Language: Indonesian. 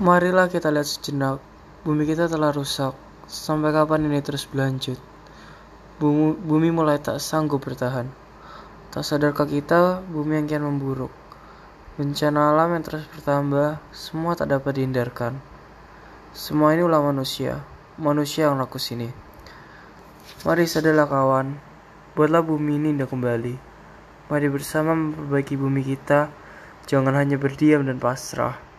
Marilah kita lihat sejenak. Bumi kita telah rusak. Sampai kapan ini terus berlanjut? Bumi, bumi mulai tak sanggup bertahan. Tak sadarkah kita, bumi yang kian memburuk. Bencana alam yang terus bertambah, semua tak dapat dihindarkan. Semua ini ulah manusia, manusia yang rakus ini. Mari sadarlah kawan, buatlah bumi ini indah kembali. Mari bersama memperbaiki bumi kita, jangan hanya berdiam dan pasrah.